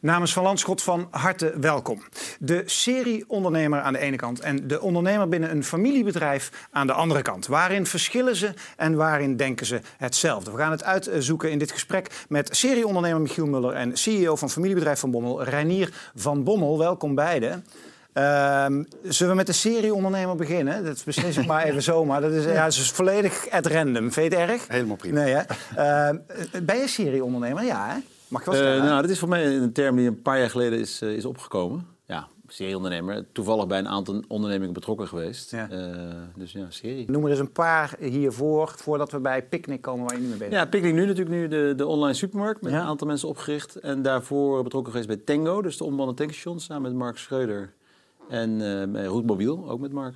Namens Van Landschot van harte welkom. De serie-ondernemer aan de ene kant en de ondernemer binnen een familiebedrijf aan de andere kant. Waarin verschillen ze en waarin denken ze hetzelfde? We gaan het uitzoeken in dit gesprek met serie-ondernemer Michiel Muller en CEO van familiebedrijf Van Bommel, Reinier van Bommel. Welkom beiden. Ehm, zullen we met de serie-ondernemer beginnen? Dat beslis ik maar even zomaar. Dat is, ja, dat is volledig at random. Vind je het erg? Helemaal prima. Nee, hè? Ehm, ben je serie-ondernemer? Ja, hè? Mag je wel Eh, nou, dit is voor mij een term die een paar jaar geleden is, eh, is opgekomen. Ja, serieondernemer. Toevallig bij een aantal ondernemingen betrokken geweest. Ja. Eh, dus ja, serie. Noem er eens een paar hiervoor, voordat we bij Picnic komen waar je nu mee bent. Ja, Picnic nu natuurlijk nu de, de online supermarkt met Ja. een aantal mensen opgericht. En daarvoor betrokken geweest bij Tango, dus de onbemande tankstations, samen met Mark Schreuder. En bij Roetmobiel, ook met Mark.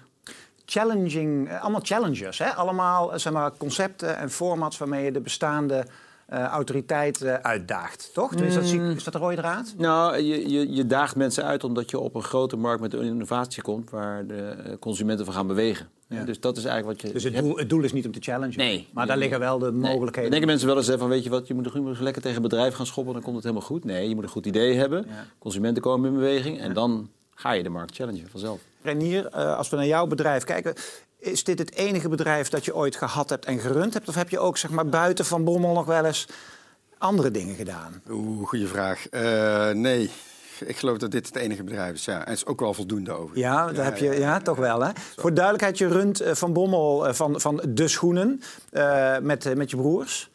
Challenging, eh, allemaal challengers, hè? allemaal eh, zeg maar, concepten en formats waarmee je de bestaande autoriteit uitdaagt, toch? Is, dat, zie- is dat de rode draad? Nou, je, je, je daagt mensen uit omdat je op een grote markt met een innovatie komt waar de consumenten van gaan bewegen. Ja. Dus dat is eigenlijk wat je. Dus het doel, het doel is niet om te challengen, Nee. maar daar liggen wel de Nee. mogelijkheden. Dan denken mensen wel eens van, weet je wat, je moet, moet lekker tegen een bedrijf gaan schoppen, dan komt het helemaal goed. Nee, je moet een goed idee hebben. Ja. Consumenten komen in beweging en dan ga je de markt challengen vanzelf. Renier, eh, als we naar jouw bedrijf kijken, is dit het enige bedrijf dat je ooit gehad hebt en gerund hebt? Of heb je ook zeg maar, buiten Van Bommel nog wel eens andere dingen gedaan? Oeh, goede vraag. Eh, nee, ik geloof dat dit het enige bedrijf is. Ja, en het is ook wel voldoende over. Ja, daar heb je, ja, toch wel. Hè? Voor duidelijkheid, je runt eh, Van Bommel van, van De Schoenen eh, met, met je broers.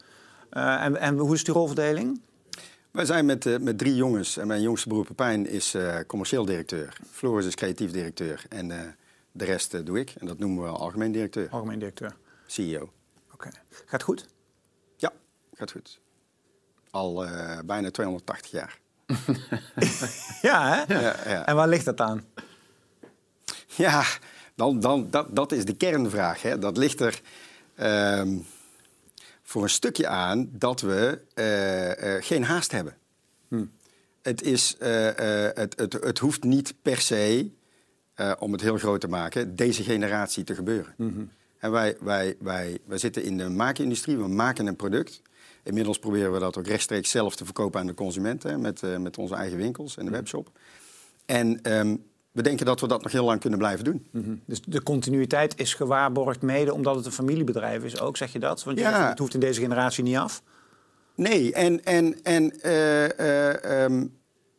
Eh, en, en hoe is die rolverdeling? Wij zijn met, eh, met drie jongens. En mijn jongste broer Pepijn is eh, commercieel directeur. Floris is creatief directeur. En eh, de rest doe ik. En dat noemen we algemeen directeur. Algemeen directeur. CEO. Oké. Gaat goed? Ja, gaat goed. Al bijna 280 jaar. Ja, hè? Ja, ja. En waar ligt dat aan? Ja, dan, dan, dat, dat is de kernvraag. Hè. Dat ligt er ehm, voor een stukje aan dat we eh, eh, geen haast hebben. Het, is, eh, het, het, het hoeft niet per se, om het heel groot te maken, deze generatie te gebeuren. En wij, wij, wij, wij zitten in de maakindustrie, we maken een product. Inmiddels proberen we dat ook rechtstreeks zelf te verkopen aan de consumenten, met, met onze eigen winkels en de webshop. En ehm, we denken dat we dat nog heel lang kunnen blijven doen. Dus de continuïteit is gewaarborgd mede omdat het een familiebedrijf is ook, zeg je dat? Want Ja. het hoeft in deze generatie niet af. Nee, en, en, en eh, eh, ehm,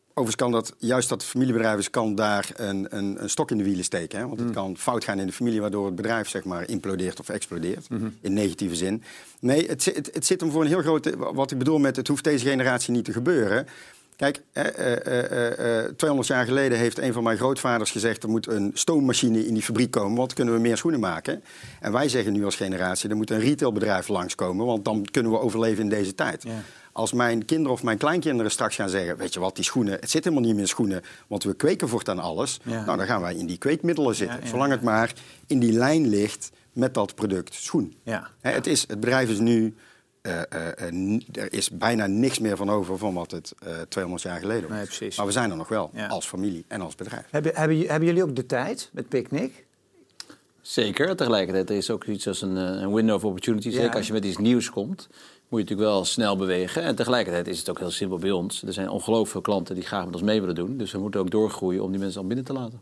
overigens kan dat, juist dat familiebedrijf is, kan daar een, een, een stok in de wielen steken. Hè? Want het kan fout gaan in de familie, waardoor het bedrijf zeg maar implodeert of explodeert. In negatieve zin. Nee, het, het, het zit hem voor een heel groot. Wat ik bedoel met het hoeft deze generatie niet te gebeuren. Kijk, eh, eh, eh, eh, 200 jaar geleden heeft een van mijn grootvaders gezegd... er moet een stoommachine in die fabriek komen, want dan kunnen we meer schoenen maken. En wij zeggen nu als generatie, er moet een retailbedrijf langskomen... want dan kunnen we overleven in deze tijd. Ja. Als mijn kinderen of mijn kleinkinderen straks gaan zeggen... weet je wat, die schoenen, het zit helemaal niet meer in schoenen... want we kweken voortaan alles. Ja. Nou, dan gaan wij in die kweekmiddelen zitten. Ja, zolang het maar in die lijn ligt met dat product schoen. Ja. Hè, het, is, het bedrijf is nu... eh, eh, eh, er is bijna niks meer van over van wat het eh 200 jaar geleden was. Nee, precies. Maar we zijn er nog wel, Ja. als familie en als bedrijf. Hebben, hebben, jullie ook de tijd met Picnic? Zeker. Tegelijkertijd er is ook iets als een, een window of opportunity. Ja. Zeker als je met iets nieuws komt, moet je natuurlijk wel snel bewegen. En tegelijkertijd is het ook heel simpel bij ons. Er zijn ongelooflijk veel klanten die graag met ons mee willen doen. Dus we moeten ook doorgroeien om die mensen al binnen te laten.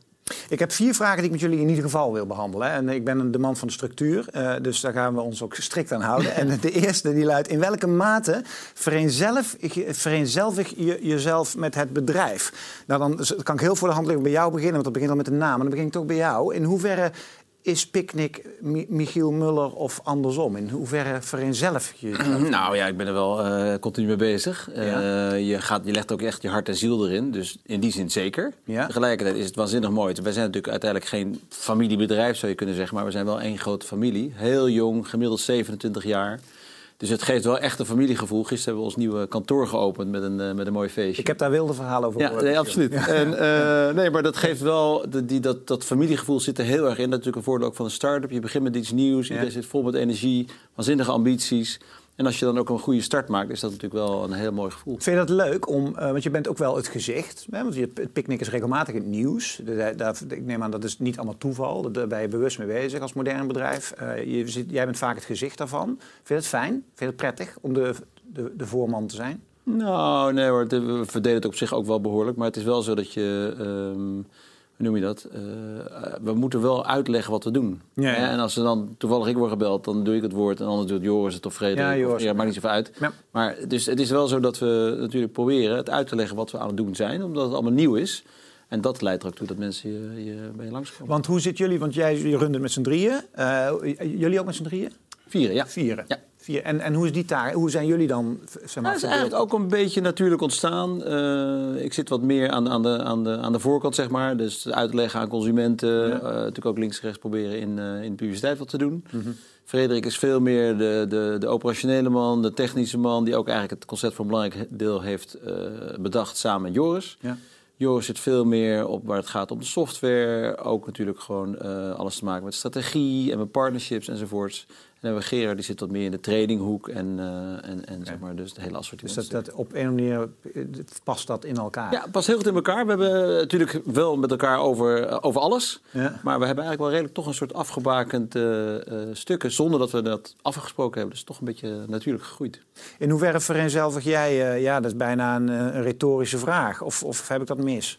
Ik heb vier vragen die ik met jullie in ieder geval wil behandelen. En ik ben de man van de structuur, eh, dus daar gaan we ons ook strikt aan houden. en de eerste die luidt, in welke mate vereenzelvig, vereenzelvig je jezelf met het bedrijf? Nou, dan kan ik heel voor de hand liggen bij jou beginnen, want dat begint al met een naam. En dan begin ik toch bij jou. In hoeverre is Picnic Mi- Michiel Muller of andersom? In hoeverre vereenzelvig je? Nou ja, ik ben er wel eh, continu mee bezig. Eh, je, gaat, je legt ook echt je hart en ziel erin. Dus in die zin zeker. Ja. Tegelijkertijd is het waanzinnig mooi. Wij zijn natuurlijk uiteindelijk geen familiebedrijf, zou je kunnen zeggen. Maar we zijn wel één grote familie. Heel jong, gemiddeld 27 jaar. Dus het geeft wel echt een familiegevoel. Gisteren hebben we ons nieuwe kantoor geopend met een, eh, met een mooi feestje. Ik heb daar wilde verhalen over Ja, nee, absoluut. En, eh, nee, maar dat geeft wel, de- die, dat, dat familiegevoel zit er heel erg in. Dat is natuurlijk een voordeel ook van een start-up. Je begint met iets nieuws, iedereen zit vol met energie, waanzinnige ambities. En als je dan ook een goede start maakt, is dat natuurlijk wel een heel mooi gevoel. Vind je dat leuk? Om, uh, want je bent ook wel het gezicht. Hè? Want je, het picknick is regelmatig in het nieuws. De, daar, ik neem aan dat is niet allemaal toeval. Daar ben je bewust mee bezig als modern bedrijf. Uh, je zit, jij bent vaak het gezicht daarvan. Vind je het fijn? Vind je het prettig om de, de, de voorman te zijn? Nou, nee hoor. We verdelen het op zich ook wel behoorlijk. Maar het is wel zo dat je... Um, hoe noem je dat? Uh, we moeten wel uitleggen wat we doen. Ja, ja. En als er dan toevallig ik word gebeld, dan doe ik het woord. En anders doet Joris het of Frederik. Ja, Joris. Of, ja, maakt niet zoveel uit. Ja. Maar dus het is wel zo dat we natuurlijk proberen het uit te leggen wat we aan het doen zijn. Omdat het allemaal nieuw is. En dat leidt er ook toe dat mensen je, je bij je langskomen. Want hoe zit jullie? Want jij je runt het met z'n drieën. Uh, jullie ook met z'n drieën? Vieren, ja. Vieren. Ja. Vier. En, en hoe is die taak? Hoe zijn jullie dan? Zeg maar, nou, het is eigenlijk ook een beetje natuurlijk ontstaan. Uh, ik zit wat meer aan, aan, de, aan, de, aan de voorkant, zeg maar. Dus uitleggen aan consumenten. Ja. Uh, natuurlijk ook links en rechts proberen in, uh, in de publiciteit wat te doen. Mm -hmm. Frederik is veel meer de, de, de operationele man, de technische man... die ook eigenlijk het concept voor een belangrijk deel heeft bedacht samen met Joris. Ja. Joris zit veel meer op waar het gaat om de software. Ook natuurlijk gewoon uh, alles te maken met strategie en met partnerships enzovoorts. En dan hebben we Gerard, die zit wat meer in de tradinghoek en, uh, en, en zeg maar, dus het hele assortiment. Dus dat, dat op een manier eh, past dat in elkaar? Ja, het past heel goed in elkaar. We hebben natuurlijk wel met elkaar over, over alles. Ja. Maar we hebben eigenlijk wel redelijk toch een soort afgebakend uh, stukken... zonder dat we dat afgesproken hebben. Dus toch een beetje natuurlijk gegroeid. In hoeverre vereenzelvig jij... ja, dat is bijna een, een retorische vraag. Of, of heb ik dat mis?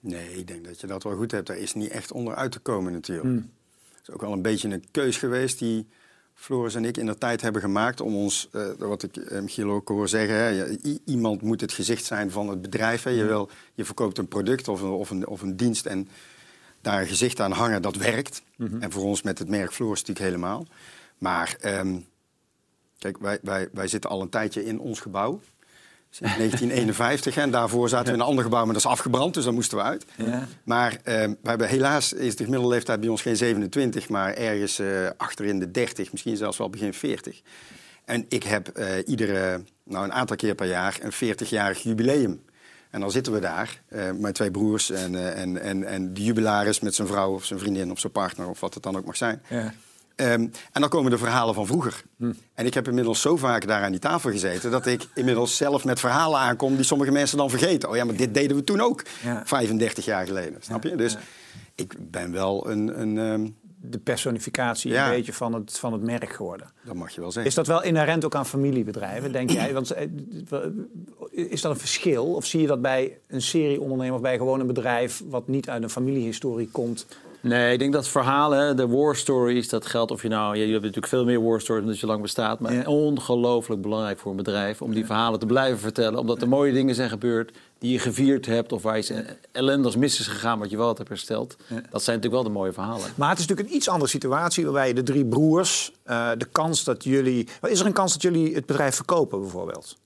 Nee, ik denk dat je dat wel goed hebt. Daar is niet echt onderuit te komen natuurlijk. Hmm is ook wel een beetje een keus geweest die Floris en ik in de tijd hebben gemaakt om ons, uh, wat ik uh, Michiel ook hoor zeggen, hè, iemand moet het gezicht zijn van het bedrijf. Hè. Je, wil, je verkoopt een product of een, of, een, of een dienst en daar een gezicht aan hangen, dat werkt. Mm -hmm. En voor ons met het merk Floris natuurlijk helemaal. Maar um, kijk, wij, wij, wij zitten al een tijdje in ons gebouw. Sinds 1951. En daarvoor zaten we in een ander gebouw, maar dat is afgebrand, dus daar moesten we uit. Ja. Maar we hebben helaas is de gemiddelde leeftijd bij ons geen 27, maar ergens uh, achter in de 30, misschien zelfs wel begin 40. En ik heb uh, iedere, nou een aantal keer per jaar, een 40-jarig jubileum. En dan zitten we daar, uh, mijn twee broers en, en, en, en de jubilaris met zijn vrouw of zijn vriendin of zijn partner of wat het dan ook mag zijn. Ja. Um, en dan komen de verhalen van vroeger. Hm. En ik heb inmiddels zo vaak daar aan die tafel gezeten... dat ik inmiddels zelf met verhalen aankom die sommige mensen dan vergeten. Oh ja, maar dit deden we toen ook, ja. 35 jaar geleden. Snap je? Dus ik ben wel een... een um... de personificatie een beetje van het, van het merk geworden. Dat mag je wel zeggen. Is dat wel inherent ook aan familiebedrijven, denk jij? Want eh, is dat een verschil? Of zie je dat bij een serieondernemer of bij gewoon een bedrijf... wat niet uit een familiehistorie komt... Nee, ik denk dat verhalen, de war stories, dat geldt of je nou... Je, je hebt natuurlijk veel meer war stories omdat je lang bestaat. Maar ja. ongelooflijk belangrijk voor een bedrijf om die verhalen te blijven vertellen. Omdat er mooie dingen zijn gebeurd die je gevierd hebt... of waar je ellendig mis is gegaan wat je wel hebt hersteld. Ja. Dat zijn natuurlijk wel de mooie verhalen. Maar het is natuurlijk een iets andere situatie... waarbij de drie broers, uh, de kans dat jullie... Is er een kans dat jullie het bedrijf verkopen bijvoorbeeld?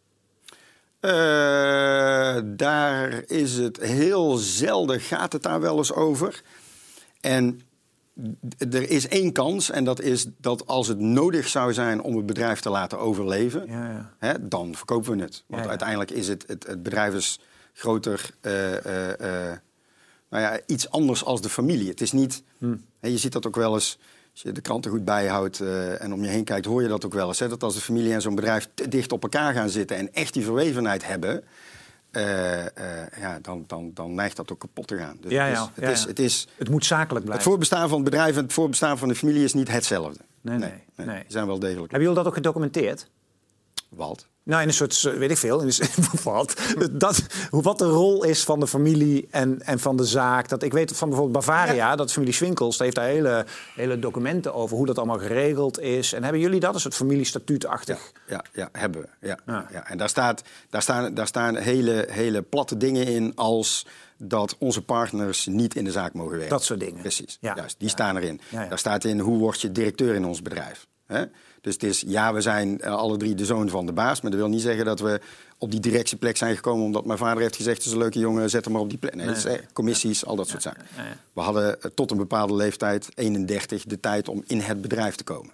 Uh, daar is het heel zelden, gaat het daar wel eens over... En er is één kans, en dat is dat als het nodig zou zijn om het bedrijf te laten overleven, ja, ja. Hè, dan verkopen we het. Want ja, uiteindelijk is het, het, het bedrijf is groter, uh, uh, uh, nou ja, iets anders als de familie. Het is niet, hm. hè, je ziet dat ook wel eens, als je de kranten goed bijhoudt en om je heen kijkt, hoor je dat ook wel eens. Hè, dat als de familie en zo'n bedrijf te dicht op elkaar gaan zitten en echt die verwevenheid hebben, uh, uh, ja, dan, dan, dan neigt dat ook kapot te gaan. Dus ja, ja, het, is, het, is, het, moet zakelijk blijven. Het voorbestaan van het bedrijf en het voorbestaan van de familie is niet hetzelfde. Nee, nee. nee, zijn wel degelijk. Hebben jullie dat ook gedocumenteerd? Wat? Nou, in een soort, weet ik veel, in een, wat, dat, wat de rol is van de familie en, en van de zaak. Dat, ik weet van bijvoorbeeld Bavaria, ja. dat familie Swinkels, heeft daar hele, hele documenten over hoe dat allemaal geregeld is. En hebben jullie dat, een soort familiestatuutachtig? Ja, ja, ja, hebben we. Ja, ja. ja. En daar, staat, daar, staan, daar staan hele, hele platte dingen in als dat onze partners niet in de zaak mogen werken. Dat soort dingen. Precies, ja. juist, die staan erin. Daar staat in hoe word je directeur in ons bedrijf. Hè? Dus het is, ja, we zijn uh, alle drie de zoon van de baas. Maar dat wil niet zeggen dat we op die directieplek zijn gekomen... omdat mijn vader heeft gezegd, het is een leuke jongen, zet hem maar op die plek. Nee, nee, nee. commissies, al dat soort zaken. We hadden uh, tot een bepaalde leeftijd, 31, de tijd om in het bedrijf te komen.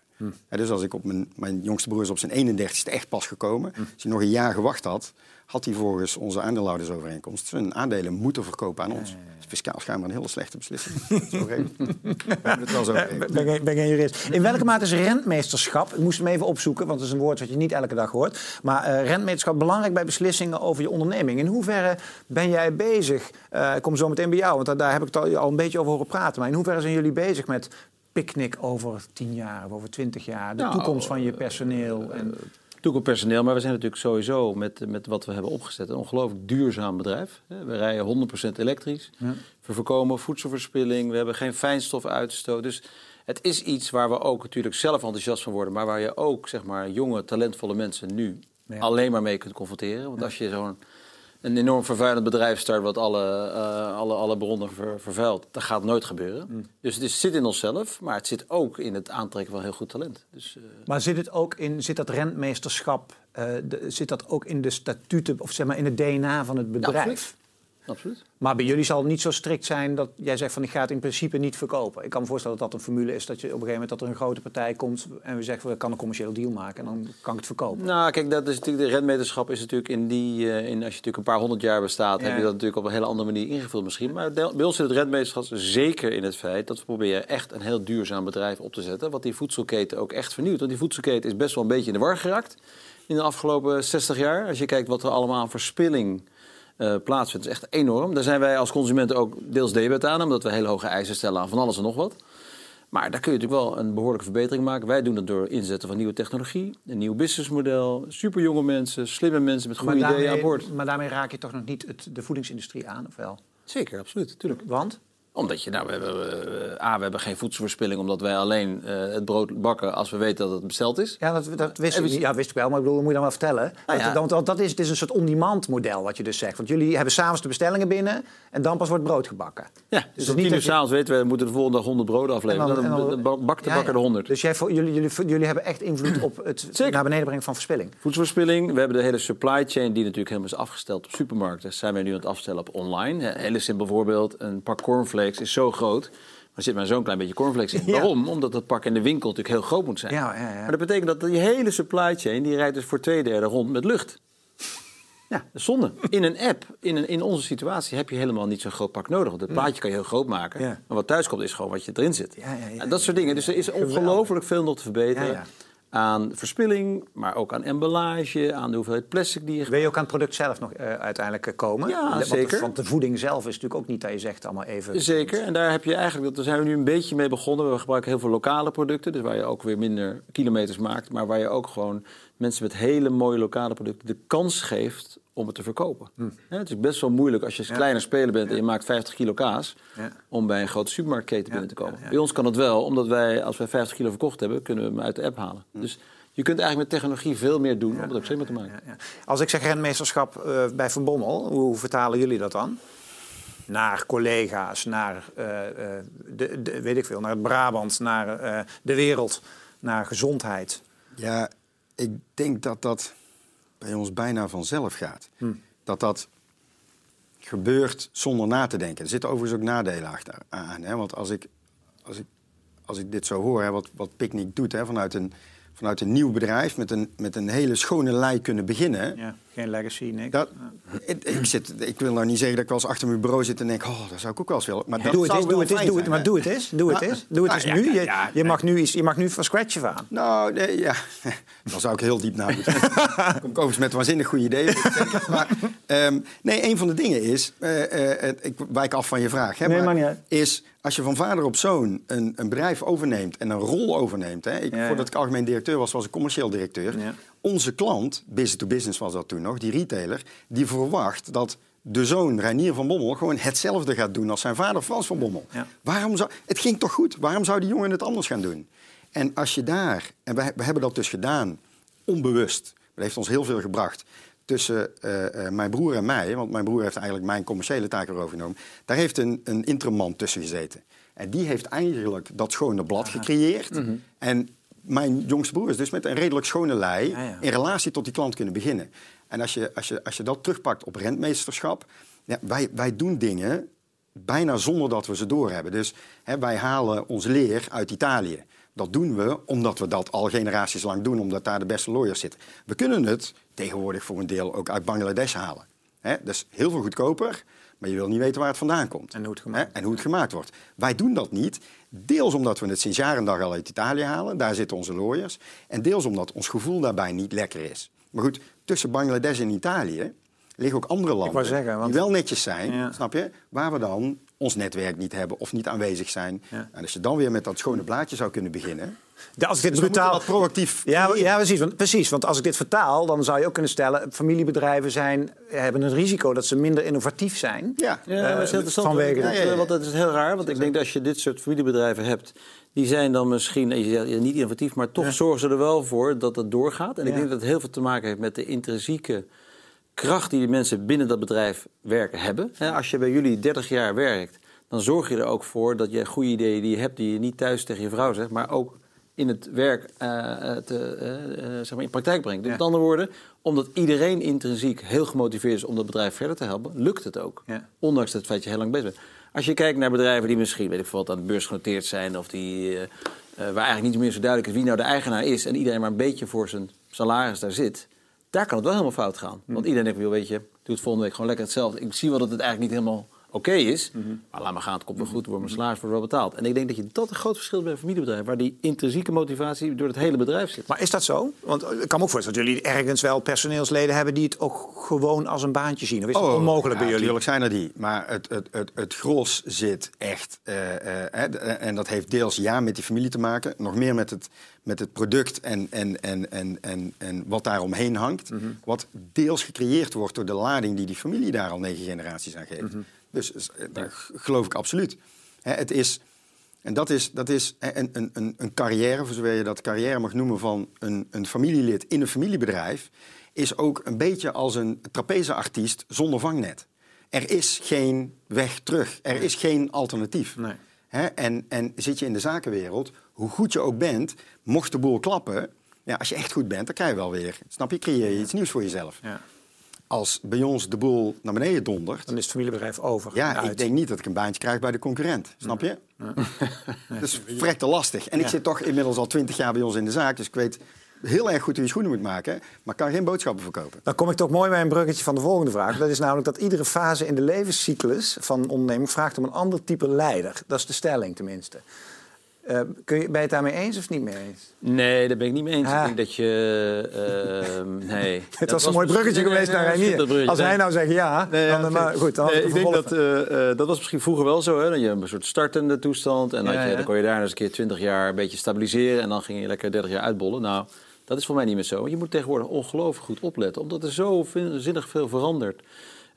Ja, dus als ik op mijn, mijn jongste broer is op zijn 31ste echt pas gekomen. Als hij nog een jaar gewacht had, had hij volgens onze aandeelhoudersovereenkomst zijn aandelen moeten verkopen aan ons. Dus fiscaal schijnbaar een hele slechte beslissing. zo regelen. We hebben het wel zo Eh, ben, geen- ben geen jurist. In welke mate is rentmeesterschap, ik moest hem even opzoeken, want het is een woord wat je niet elke dag hoort, maar eh, rentmeesterschap belangrijk bij beslissingen over je onderneming. In hoeverre ben jij bezig, eh, ik kom zo meteen bij jou, want daar, daar heb ik het al, al een beetje over horen praten, maar in hoeverre zijn jullie bezig met picknick over tien jaar of over twintig jaar, de Nou, toekomst van je personeel? En, Natuurlijk op personeel, maar we zijn natuurlijk sowieso met, met wat we hebben opgezet een ongelooflijk duurzaam bedrijf. We rijden 100% elektrisch. We voorkomen voedselverspilling. We hebben geen fijnstofuitstoot. Dus het is iets waar we ook natuurlijk zelf enthousiast van worden, maar waar je ook zeg maar jonge, talentvolle mensen nu Ja. alleen maar mee kunt confronteren. Want als je zo'n een enorm vervuilend bedrijf start wat alle, eh, alle, alle bronnen ver- vervuilt, dat gaat nooit gebeuren. Dus het is, zit in onszelf, maar het zit ook in het aantrekken van heel goed talent. Dus, eh, maar zit, het ook in, zit dat rentmeesterschap, eh, de- zit dat ook in de statuten of zeg maar in het DNA van het bedrijf? Absoluut. Maar bij jullie zal het niet zo strikt zijn dat jij zegt van ik ga het in principe niet verkopen. Ik kan me voorstellen dat dat een formule is dat je op een gegeven moment dat er een grote partij komt en we zeggen we kan een commerciële deal maken en dan kan ik het verkopen. Nou, kijk, dat is natuurlijk, de rentmeterschap is natuurlijk in die, eh, in, als je natuurlijk een paar honderd jaar bestaat, Ja. heb je dat natuurlijk op een hele andere manier ingevuld misschien. Maar bij ons zit het rentmeterschap zeker in het feit dat we proberen echt een heel duurzaam bedrijf op te zetten, wat die voedselketen ook echt vernieuwt. Want die voedselketen is best wel een beetje in de war geraakt in de afgelopen 60 jaar. Als je kijkt wat er allemaal aan verspilling eh, plaatsvindt, is echt enorm. Daar zijn wij als consumenten ook deels debet aan, omdat we hele hoge eisen stellen aan van alles en nog wat. Maar daar kun je natuurlijk wel een behoorlijke verbetering maken. Wij doen het door inzetten van nieuwe technologie, een nieuw businessmodel, superjonge mensen, slimme mensen met goede maar, ideeën aan boord. maar daarmee raak je toch nog niet het, de voedingsindustrie aan, of wel? Zeker, absoluut, natuurlijk. Want? Omdat je, nou, we hebben, A, we hebben geen voedselverspilling, omdat wij alleen eh, het brood bakken als we weten dat het besteld is. Ja, dat, dat wist, ik, ja, wist ik wel, maar ik bedoel, dat moet je dan wel vertellen. Ja. want, dat is, het is een soort on-demand model wat je dus zegt. Want jullie hebben s'avonds de bestellingen binnen en dan pas wordt brood gebakken. Ja, Dus dus om tien uur s'avons weten we, we moeten de volgende dag 100 broden afleveren. En Dan, dan- en dan- bakt de Ja, bakker de 100. Dus jij, voor- jullie, jullie, jullie hebben echt invloed op het Zeker. naar beneden brengen van verspilling. Voedselverspilling. We hebben de hele supply chain die natuurlijk helemaal is afgesteld op supermarkten. Zijn wij nu aan het afstellen op online. Hele simpel voorbeeld. Een pak cornflakes is zo groot. Maar er zit maar zo'n klein beetje cornflakes in. Ja. Waarom? Omdat dat pak in de winkel natuurlijk heel groot moet zijn. Ja, ja, ja. Maar dat betekent dat die hele supply chain... die rijdt dus voor twee derde rond met lucht. Ja, zonde. In een app, in, een, in onze situatie, heb je helemaal niet zo'n groot pak nodig. Want het plaatje kan je heel groot maken. Ja. Maar wat thuis komt is gewoon wat je erin zit. Ja, ja, ja, En dat soort dingen. Dus er is ongelooflijk veel nog te verbeteren. Aan verspilling, maar ook aan emballage, aan de hoeveelheid plastic die je Wil je ook aan het product zelf nog eh, uiteindelijk eh, komen? Ja, want, zeker. Want de voeding zelf is natuurlijk ook niet dat je zegt allemaal even... Zeker, en daar heb je eigenlijk, daar zijn we nu een beetje mee begonnen. We gebruiken heel veel lokale producten, dus waar je ook weer minder kilometers maakt, maar waar je ook gewoon mensen met hele mooie lokale producten de kans geeft om het te verkopen. Ja, het is best wel moeilijk als je een kleiner speler bent en je maakt 50 kilo kaas, Ja. om bij een grote supermarktketen binnen te komen. ja, ja. Bij ons kan het wel, omdat wij, als wij 50 kilo verkocht hebben, kunnen we hem uit de app halen. Dus je kunt eigenlijk met technologie veel meer doen om het ook slimmer te maken. Ja, ja. Als ik zeg rentmeesterschap eh, bij Van Bommel, hoe vertalen jullie dat dan? Naar collega's, naar, eh, eh, de, de, weet ik veel, naar het Brabant, naar eh, de wereld, naar gezondheid. Ja, ik denk dat dat bij ons bijna vanzelf gaat. Dat dat gebeurt zonder na te denken. Er zitten overigens ook nadelen achter aan. Hè? Want als ik, als, ik, als ik dit zo hoor, hè, wat, wat Picnic doet... Hè, vanuit, een, vanuit een nieuw bedrijf met een, met een hele schone lei kunnen beginnen... Ja, geen legacy, niks. Dat, ik, ik, zit, ik wil nou niet zeggen dat ik wel eens achter mijn bureau zit en denk... oh, dat zou ik ook wel eens willen. Maar dat doe het eens, doe het eens, fijn doe het, maar doe het eens, doe het eens. Doe het Nou, eens nu. Je, je, mag nu iets, je mag nu van scratch af aan. Nou, nee, ja. Dan zou ik heel diep na moeten kom ik overigens met waanzinnig goede ideeën. Maar, ehm, nee, een van de dingen is... eh, eh, ik wijk af van je vraag. Hè, Nee, maar niet. Is als je van vader op zoon een, een bedrijf overneemt... en een rol overneemt... Hè, ik, Ja, ja. voordat ik algemeen directeur was, was ik commercieel directeur. Ja. Onze klant, business-to-business was dat toen nog, die retailer... die verwacht dat de zoon Reinier van Bommel... gewoon hetzelfde gaat doen als zijn vader Frans van Bommel. Ja. Waarom zou, het ging toch goed? Waarom zou die jongen het anders gaan doen? En als je daar, en we, we hebben dat dus gedaan, onbewust, dat heeft ons heel veel gebracht, tussen eh, eh, mijn broer en mij, want mijn broer heeft eigenlijk mijn commerciële taken overgenomen, daar heeft een, een interman tussen gezeten. En die heeft eigenlijk dat schone blad gecreëerd. En mijn jongste broer is dus met een redelijk schone lei Ja, ja. in relatie tot die klant kunnen beginnen. En als je, als je, als je dat terugpakt op rentmeesterschap, ja, wij, wij doen dingen bijna zonder dat we ze doorhebben. Dus hè, wij halen ons leer uit Italië. Dat doen we omdat we dat al generaties lang doen, omdat daar de beste lawyers zitten. We kunnen het tegenwoordig voor een deel ook uit Bangladesh halen. Hè? Dat is heel veel goedkoper, maar je wil niet weten waar het vandaan komt. En hoe het gemaakt Hè? En hoe het gemaakt wordt. Wij doen dat niet. Deels omdat we het sinds jaren en dag al uit Italië halen. Daar zitten onze lawyers. En deels omdat ons gevoel daarbij niet lekker is. Maar goed, tussen Bangladesh en Italië liggen ook andere landen wou zeggen, want- die wel netjes zijn, Ja. snap je? Waar we dan ons netwerk niet hebben of niet aanwezig zijn. Ja. En als je dan weer met dat schone blaadje zou kunnen beginnen. De- Als ik dit Dus moeten brutaal... dat proactief Ja, ja precies, want, precies. Want als ik dit vertaal, dan zou je ook kunnen stellen... familiebedrijven zijn, hebben een risico dat ze minder innovatief zijn. Ja. Ja, maar dat is heel interessant. vanwege- want, Ja, ja, ja. want dat is heel raar. Want ik denk dat als je dit soort familiebedrijven hebt... die zijn dan misschien ja, niet innovatief... maar toch zorgen ze er wel voor dat het doorgaat. En ik denk dat het heel veel te maken heeft met de intrinsieke kracht... die de mensen binnen dat bedrijf werken hebben. Als je bij jullie 30 jaar werkt... dan zorg je er ook voor dat je goede ideeën die je hebt... die je niet thuis tegen je vrouw zegt... maar ook in het werk eh, eh, te, eh, zeg maar in praktijk brengt. Dus Ja. Met andere woorden, omdat iedereen intrinsiek heel gemotiveerd is om dat bedrijf verder te helpen, lukt het ook. Ja. Ondanks het feit dat je heel lang bezig bent. Als je kijkt naar bedrijven die misschien, weet ik veel wat, aan de beurs genoteerd zijn... of die, waar eigenlijk niet meer zo duidelijk is wie nou de eigenaar is... en iedereen maar een beetje voor zijn salaris daar zit... daar kan het wel helemaal fout gaan. Want iedereen denkt, weet je, doe het volgende week gewoon lekker hetzelfde. Ik zie wel dat het eigenlijk niet helemaal oké is... maar laat maar gaan, het komt wel goed, wordt mijn salaris wordt wel betaald. En ik denk dat je dat een groot verschil is bij een familiebedrijf... waar die intrinsieke motivatie door het hele bedrijf zit. Maar is dat zo? Want ik kan me ook voorstellen dat jullie ergens wel personeelsleden hebben... die het ook gewoon als een baantje zien. Of is dat onmogelijk Oh, ja, bij jullie? Natuurlijk zijn er die. Maar het, het, het, het gros zit echt. eh, eh, en dat heeft deels ja met die familie te maken. Nog meer met het, met het product en, en, en, en, en, en wat daar omheen hangt. Mhm. Wat deels gecreëerd wordt door de lading die die familie daar al negen generaties aan geeft. Mhm. Dus eh, daar geloof ik absoluut. Hè, het is. En dat is, dat is een, een, een, een carrière, voor zover je dat carrière mag noemen, van een, een familielid in een familiebedrijf, is ook een beetje als een trapezeartiest zonder vangnet. Er is geen weg terug, er is geen alternatief. Nee. Hè, en, en zit je in de zakenwereld, hoe goed je ook bent, mocht de boel klappen, ja, als je echt goed bent, dan krijg je wel weer, snap je, creëer je iets nieuws voor jezelf. Ja. Als bij ons de boel naar beneden dondert, Dan is het familiebedrijf over. ja, ik denk niet dat ik een baantje krijg bij de concurrent. Snap je? Dat is verrekte lastig. En ik Ja. zit toch inmiddels al twintig jaar bij ons in de zaak. Dus ik weet heel erg goed hoe je schoenen moet maken. Maar kan geen boodschappen verkopen. Dan kom ik toch mooi bij een bruggetje van de volgende vraag. Dat is namelijk dat iedere fase in de levenscyclus van een onderneming vraagt om een ander type leider. Dat is de stelling tenminste. Eh, kun je, ben je het daarmee eens of niet mee eens? Nee, daar ben ik niet mee eens. Ah. Ik denk dat je... ehm, nee. Het was een mooi bruggetje geweest naar Reinier. Als hij nou zegt ja, Nee, dan, oké. maar goed, dan Nee, ik denk dat eh, eh, dat was misschien vroeger wel zo. Hè? Dat je een soort startende toestand. En je, ja. dan kon je daar eens een keer 20 jaar een beetje stabiliseren. En dan ging je lekker 30 jaar uitbollen. Nou, dat is voor mij niet meer zo. Want je moet tegenwoordig ongelooflijk goed opletten. Omdat er zo zinnig veel verandert.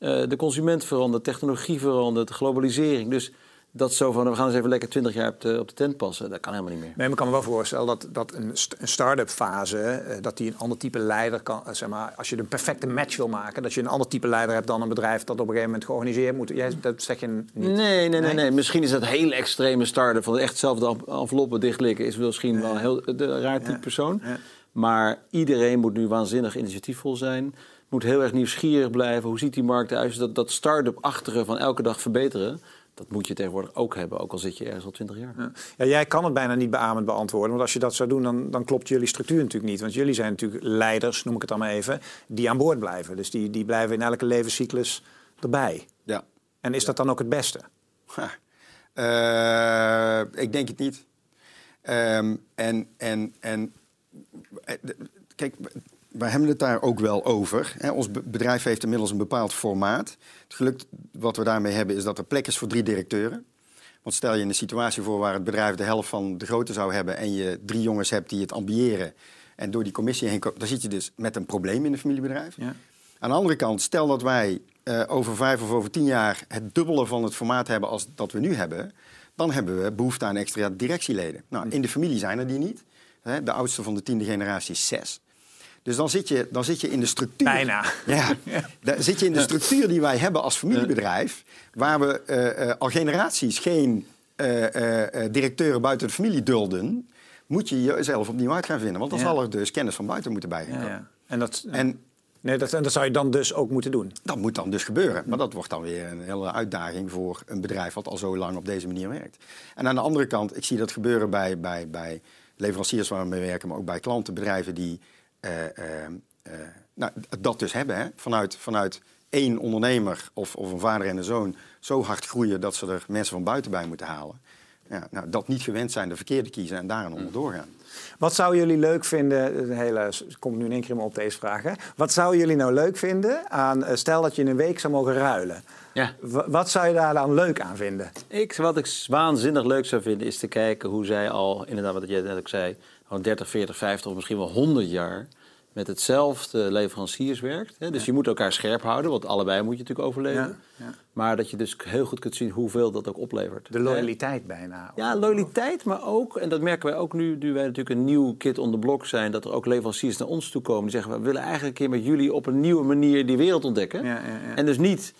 Eh, de consument verandert, technologie verandert, globalisering. Dus dat zo van, we gaan eens even lekker 20 jaar op de, op de tent passen. Dat kan helemaal niet meer. Nee, maar ik kan me wel voorstellen dat, dat een, een start-up fase, eh, dat die een ander type leider kan, eh, zeg maar, als je een perfecte match wil maken, dat je een ander type leider hebt dan een bedrijf dat op een gegeven moment georganiseerd moet. Jij, dat zeg je niet. Nee, nee, nee, Nee? nee. Misschien is dat hele extreme starten van echt hetzelfde env- enveloppen dichtlikken. Is misschien wel een heel de, raar type Ja. persoon. Ja. Maar iedereen moet nu waanzinnig initiatiefvol zijn. Moet heel erg nieuwsgierig blijven. Hoe ziet die markt eruit? Dat, dat start-up-achtige van elke dag verbeteren. Dat moet je tegenwoordig ook hebben. Ook al zit je ergens al twintig jaar. Ja. Ja, jij kan het bijna niet beamend beantwoorden. Want als je dat zou doen, dan, dan klopt jullie structuur natuurlijk niet. Want jullie zijn natuurlijk leiders, noem ik het dan maar even, die aan boord blijven. Dus die, die blijven in elke levenscyclus erbij. Ja. En is dat dan ook het beste? Eh, ik denk het niet. Ehm, en, en, en eh, kijk, wij hebben het daar ook wel over. Ons be- bedrijf heeft inmiddels een bepaald formaat. Het geluk wat we daarmee hebben is dat er plek is voor drie directeuren. Want stel je een situatie voor waar het bedrijf de helft van de grootte zou hebben... en je drie jongens hebt die het ambiëren en door die commissie heen komen... dan zit je dus met een probleem in een familiebedrijf. Ja. Aan de andere kant, stel dat wij eh, over vijf of over tien jaar het dubbele van het formaat hebben als dat we nu hebben, dan hebben we behoefte aan extra directieleden. Nou, in de familie zijn er die niet. De oudste van de tiende generatie is zes. Dus dan zit je, dan zit je in de structuur. Bijna. Ja, daar zit je in de structuur die wij hebben als familiebedrijf, waar we eh, eh, al generaties geen eh, directeuren buiten de familie dulden, moet je jezelf opnieuw uit gaan vinden. Want dan Ja. zal er dus kennis van buiten moeten bij gaan Ja, komen. ja. En, dat, En nee, dat, en dat zou je dan dus ook moeten doen. dat moet dan dus gebeuren. Maar dat wordt dan weer een hele uitdaging voor een bedrijf wat al zo lang op deze manier werkt. En aan de andere kant, ik zie dat gebeuren bij, bij, bij leveranciers waar we mee werken, maar ook bij klanten, bedrijven die nou, dat dus hebben. Hè? Vanuit, vanuit één ondernemer of, of een vader en een zoon zo hard groeien dat ze er mensen van buiten bij moeten halen. Ja, nou, dat niet gewend zijn, de verkeerde kiezen en daar onder doorgaan. Wat zouden jullie leuk vinden? De hele, komt nu in één keer op deze vraag. Hè? Wat zouden jullie nou leuk vinden aan, eh, stel dat je in een week zou mogen ruilen? Ja. Wat zou je daar dan leuk aan vinden? Ik, wat ik waanzinnig leuk zou vinden, is te kijken hoe zij al, inderdaad wat jij net ook zei, gewoon 30, 40, 50 of misschien wel 100 jaar met hetzelfde leveranciers werkt. Hè? Dus je moet elkaar scherp houden, want allebei moet je natuurlijk overleven. Ja, ja. Maar dat je dus heel goed kunt zien hoeveel dat ook oplevert. De loyaliteit bijna. Ja, loyaliteit, maar ook, en dat merken wij ook nu, nu wij natuurlijk een nieuw kit on the block zijn, dat er ook leveranciers naar ons toe komen die zeggen, we willen eigenlijk een keer met jullie op een nieuwe manier die wereld ontdekken. Ja, ja, ja. En dus niet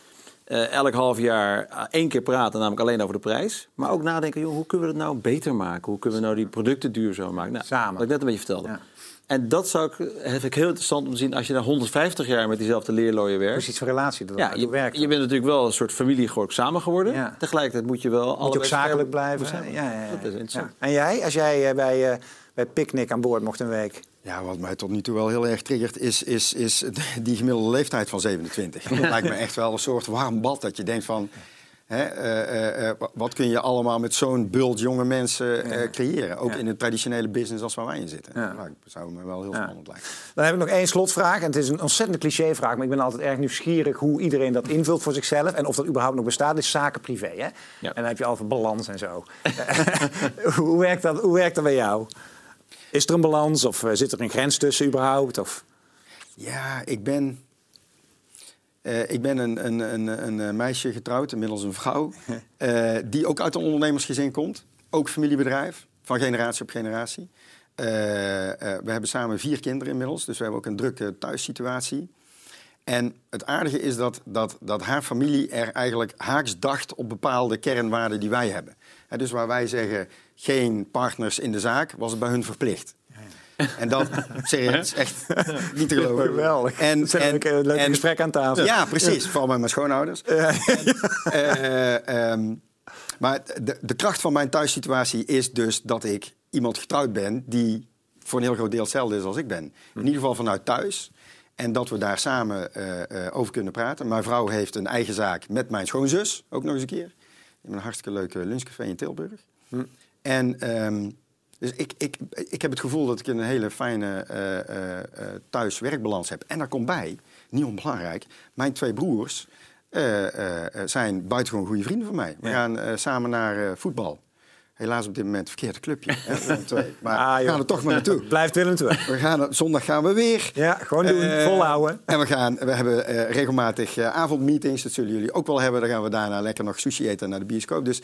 eh, elk half jaar eh, één keer praten, namelijk alleen over de prijs, maar ook nadenken, joh, hoe kunnen we het nou beter maken? Hoe kunnen we nou die producten duurzamer maken? Nou, Samen. Wat ik net een beetje vertelde. Ja. En dat zou ik, vind ik heel interessant om te zien als je na 150 jaar met diezelfde leerlooier werkt. Precies van relatie. Dat Ja, je, werkt. je bent natuurlijk wel een soort familie samen geworden. Ja. Tegelijkertijd moet je wel moet je ook zakelijk blijven. Ja, ja, ja. Dat is interessant. En jij, als jij eh, bij, bij Picnic aan boord mocht een week? Ja, wat mij tot nu toe wel heel erg triggert, is, is, is die gemiddelde leeftijd van 27. Dat lijkt me echt wel een soort warm bad. Dat je denkt van, hè, eh, eh, eh, wat kun je allemaal met zo'n bult jonge mensen eh, creëren? Ook Ja. in een traditionele business als waar wij in zitten. Ja. Nou, dat zou me wel heel Ja. spannend lijken. Dan heb ik nog één slotvraag. En het is een ontzettend clichévraag, maar ik ben altijd erg nieuwsgierig hoe iedereen dat invult voor zichzelf. En of dat überhaupt nog bestaat, is zaken privé. Hè? En dan heb je al van balans en zo. hoe, werkt dat, hoe werkt dat bij jou? Is er een balans of eh, zit er een grens tussen überhaupt? Of... Ja, ik ben, eh, ik ben een, een, een, een eh, meisje getrouwd, inmiddels een vrouw, die ook uit een ondernemersgezin komt. Ook familiebedrijf, van generatie op generatie. We hebben samen vier kinderen inmiddels, dus we hebben ook een drukke thuissituatie. En het aardige is dat, dat, dat haar familie er eigenlijk haaks dacht op bepaalde kernwaarden die wij hebben. Dus waar wij zeggen geen partners in de zaak, was het bij hun verplicht. En dat serieus, echt niet te geloven. Geweldig. En, Dat zijn leuke, leuke gesprekken aan tafel. Ja, precies. Vooral met mijn schoonouders. Eh, ehm, maar de, de kracht van mijn thuissituatie is dus dat ik iemand getrouwd ben die voor een heel groot deel hetzelfde is als ik ben. In ieder geval vanuit thuis. En dat we daar samen eh, eh, over kunnen praten. Mijn vrouw heeft een eigen zaak met mijn schoonzus, ook nog eens een keer. Hebben een hartstikke leuke lunchcafé in Tilburg. En ehm, dus ik, ik, ik heb het gevoel dat ik een hele fijne eh, thuis-werkbalans heb. En daar komt bij, niet onbelangrijk, mijn twee broers zijn buitengewoon goede vrienden van mij. We Ja. gaan samen naar voetbal. Helaas op dit moment het verkeerde clubje. hè, Willem II. Maar Ah, we gaan er toch maar naartoe. Blijft Willem II. We gaan, er- zondag gaan we weer. Ja, gewoon doen. Eh, volhouden. En we, gaan, we hebben eh, regelmatig eh, avondmeetings. Dat zullen jullie ook wel hebben. Dan gaan we daarna lekker nog sushi eten naar de bioscoop. Dus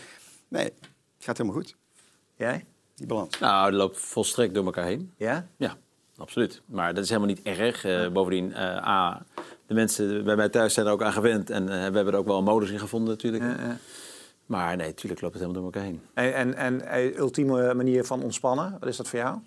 nee, het gaat helemaal goed. Jij? Die balans. Nou, dat loopt volstrekt door elkaar heen. Ja? Ja, absoluut. Maar dat is helemaal niet erg. Eh, bovendien, eh, A, de mensen bij mij thuis zijn er ook aan gewend. En we hebben er ook wel een modus in gevonden natuurlijk. Ja, ja. Maar nee, natuurlijk loopt het helemaal door elkaar heen. En, en, en eh, ultieme manier van ontspannen, wat is dat voor jou?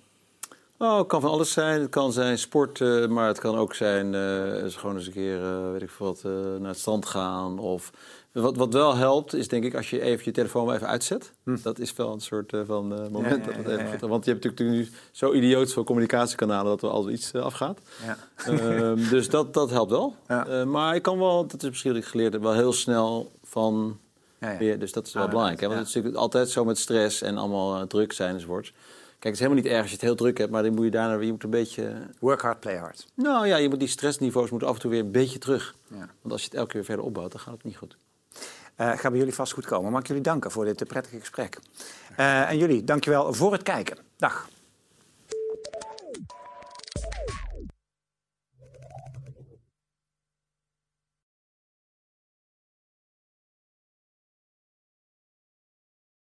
Oh, het kan van alles zijn. Het kan zijn sport, maar het kan ook zijn eens gewoon eens een keer, eh, weet ik veel wat, naar het strand gaan. Of wat, wat wel helpt, is denk ik als je even je telefoon wel even uitzet. Dat is wel een soort van moment. Hm. Ja, ja, dat ja, even want je hebt natuurlijk nu zo idioot veel communicatiekanalen dat er altijd iets afgaat. Ja. Ehm, dus dat, dat helpt wel. Maar ik kan wel, dat is misschien wat ik geleerd heb, wel heel snel van Ja. Dus dat is wel Ah, belangrijk. Hè? Want het is natuurlijk altijd zo met stress en allemaal eh, druk zijn enzovoorts. Kijk, het is helemaal niet erg als je het heel druk hebt, maar dan moet je daarna je moet een beetje. Work hard, play hard. Nou ja, je moet die stressniveaus moeten af en toe weer een beetje terug. Ja. Want als je het elke keer verder opbouwt, dan gaat het niet goed. Eh gaat bij jullie vast goed komen. Mag ik jullie danken voor dit prettige gesprek. Eh, en jullie, dankjewel voor het kijken. Dag.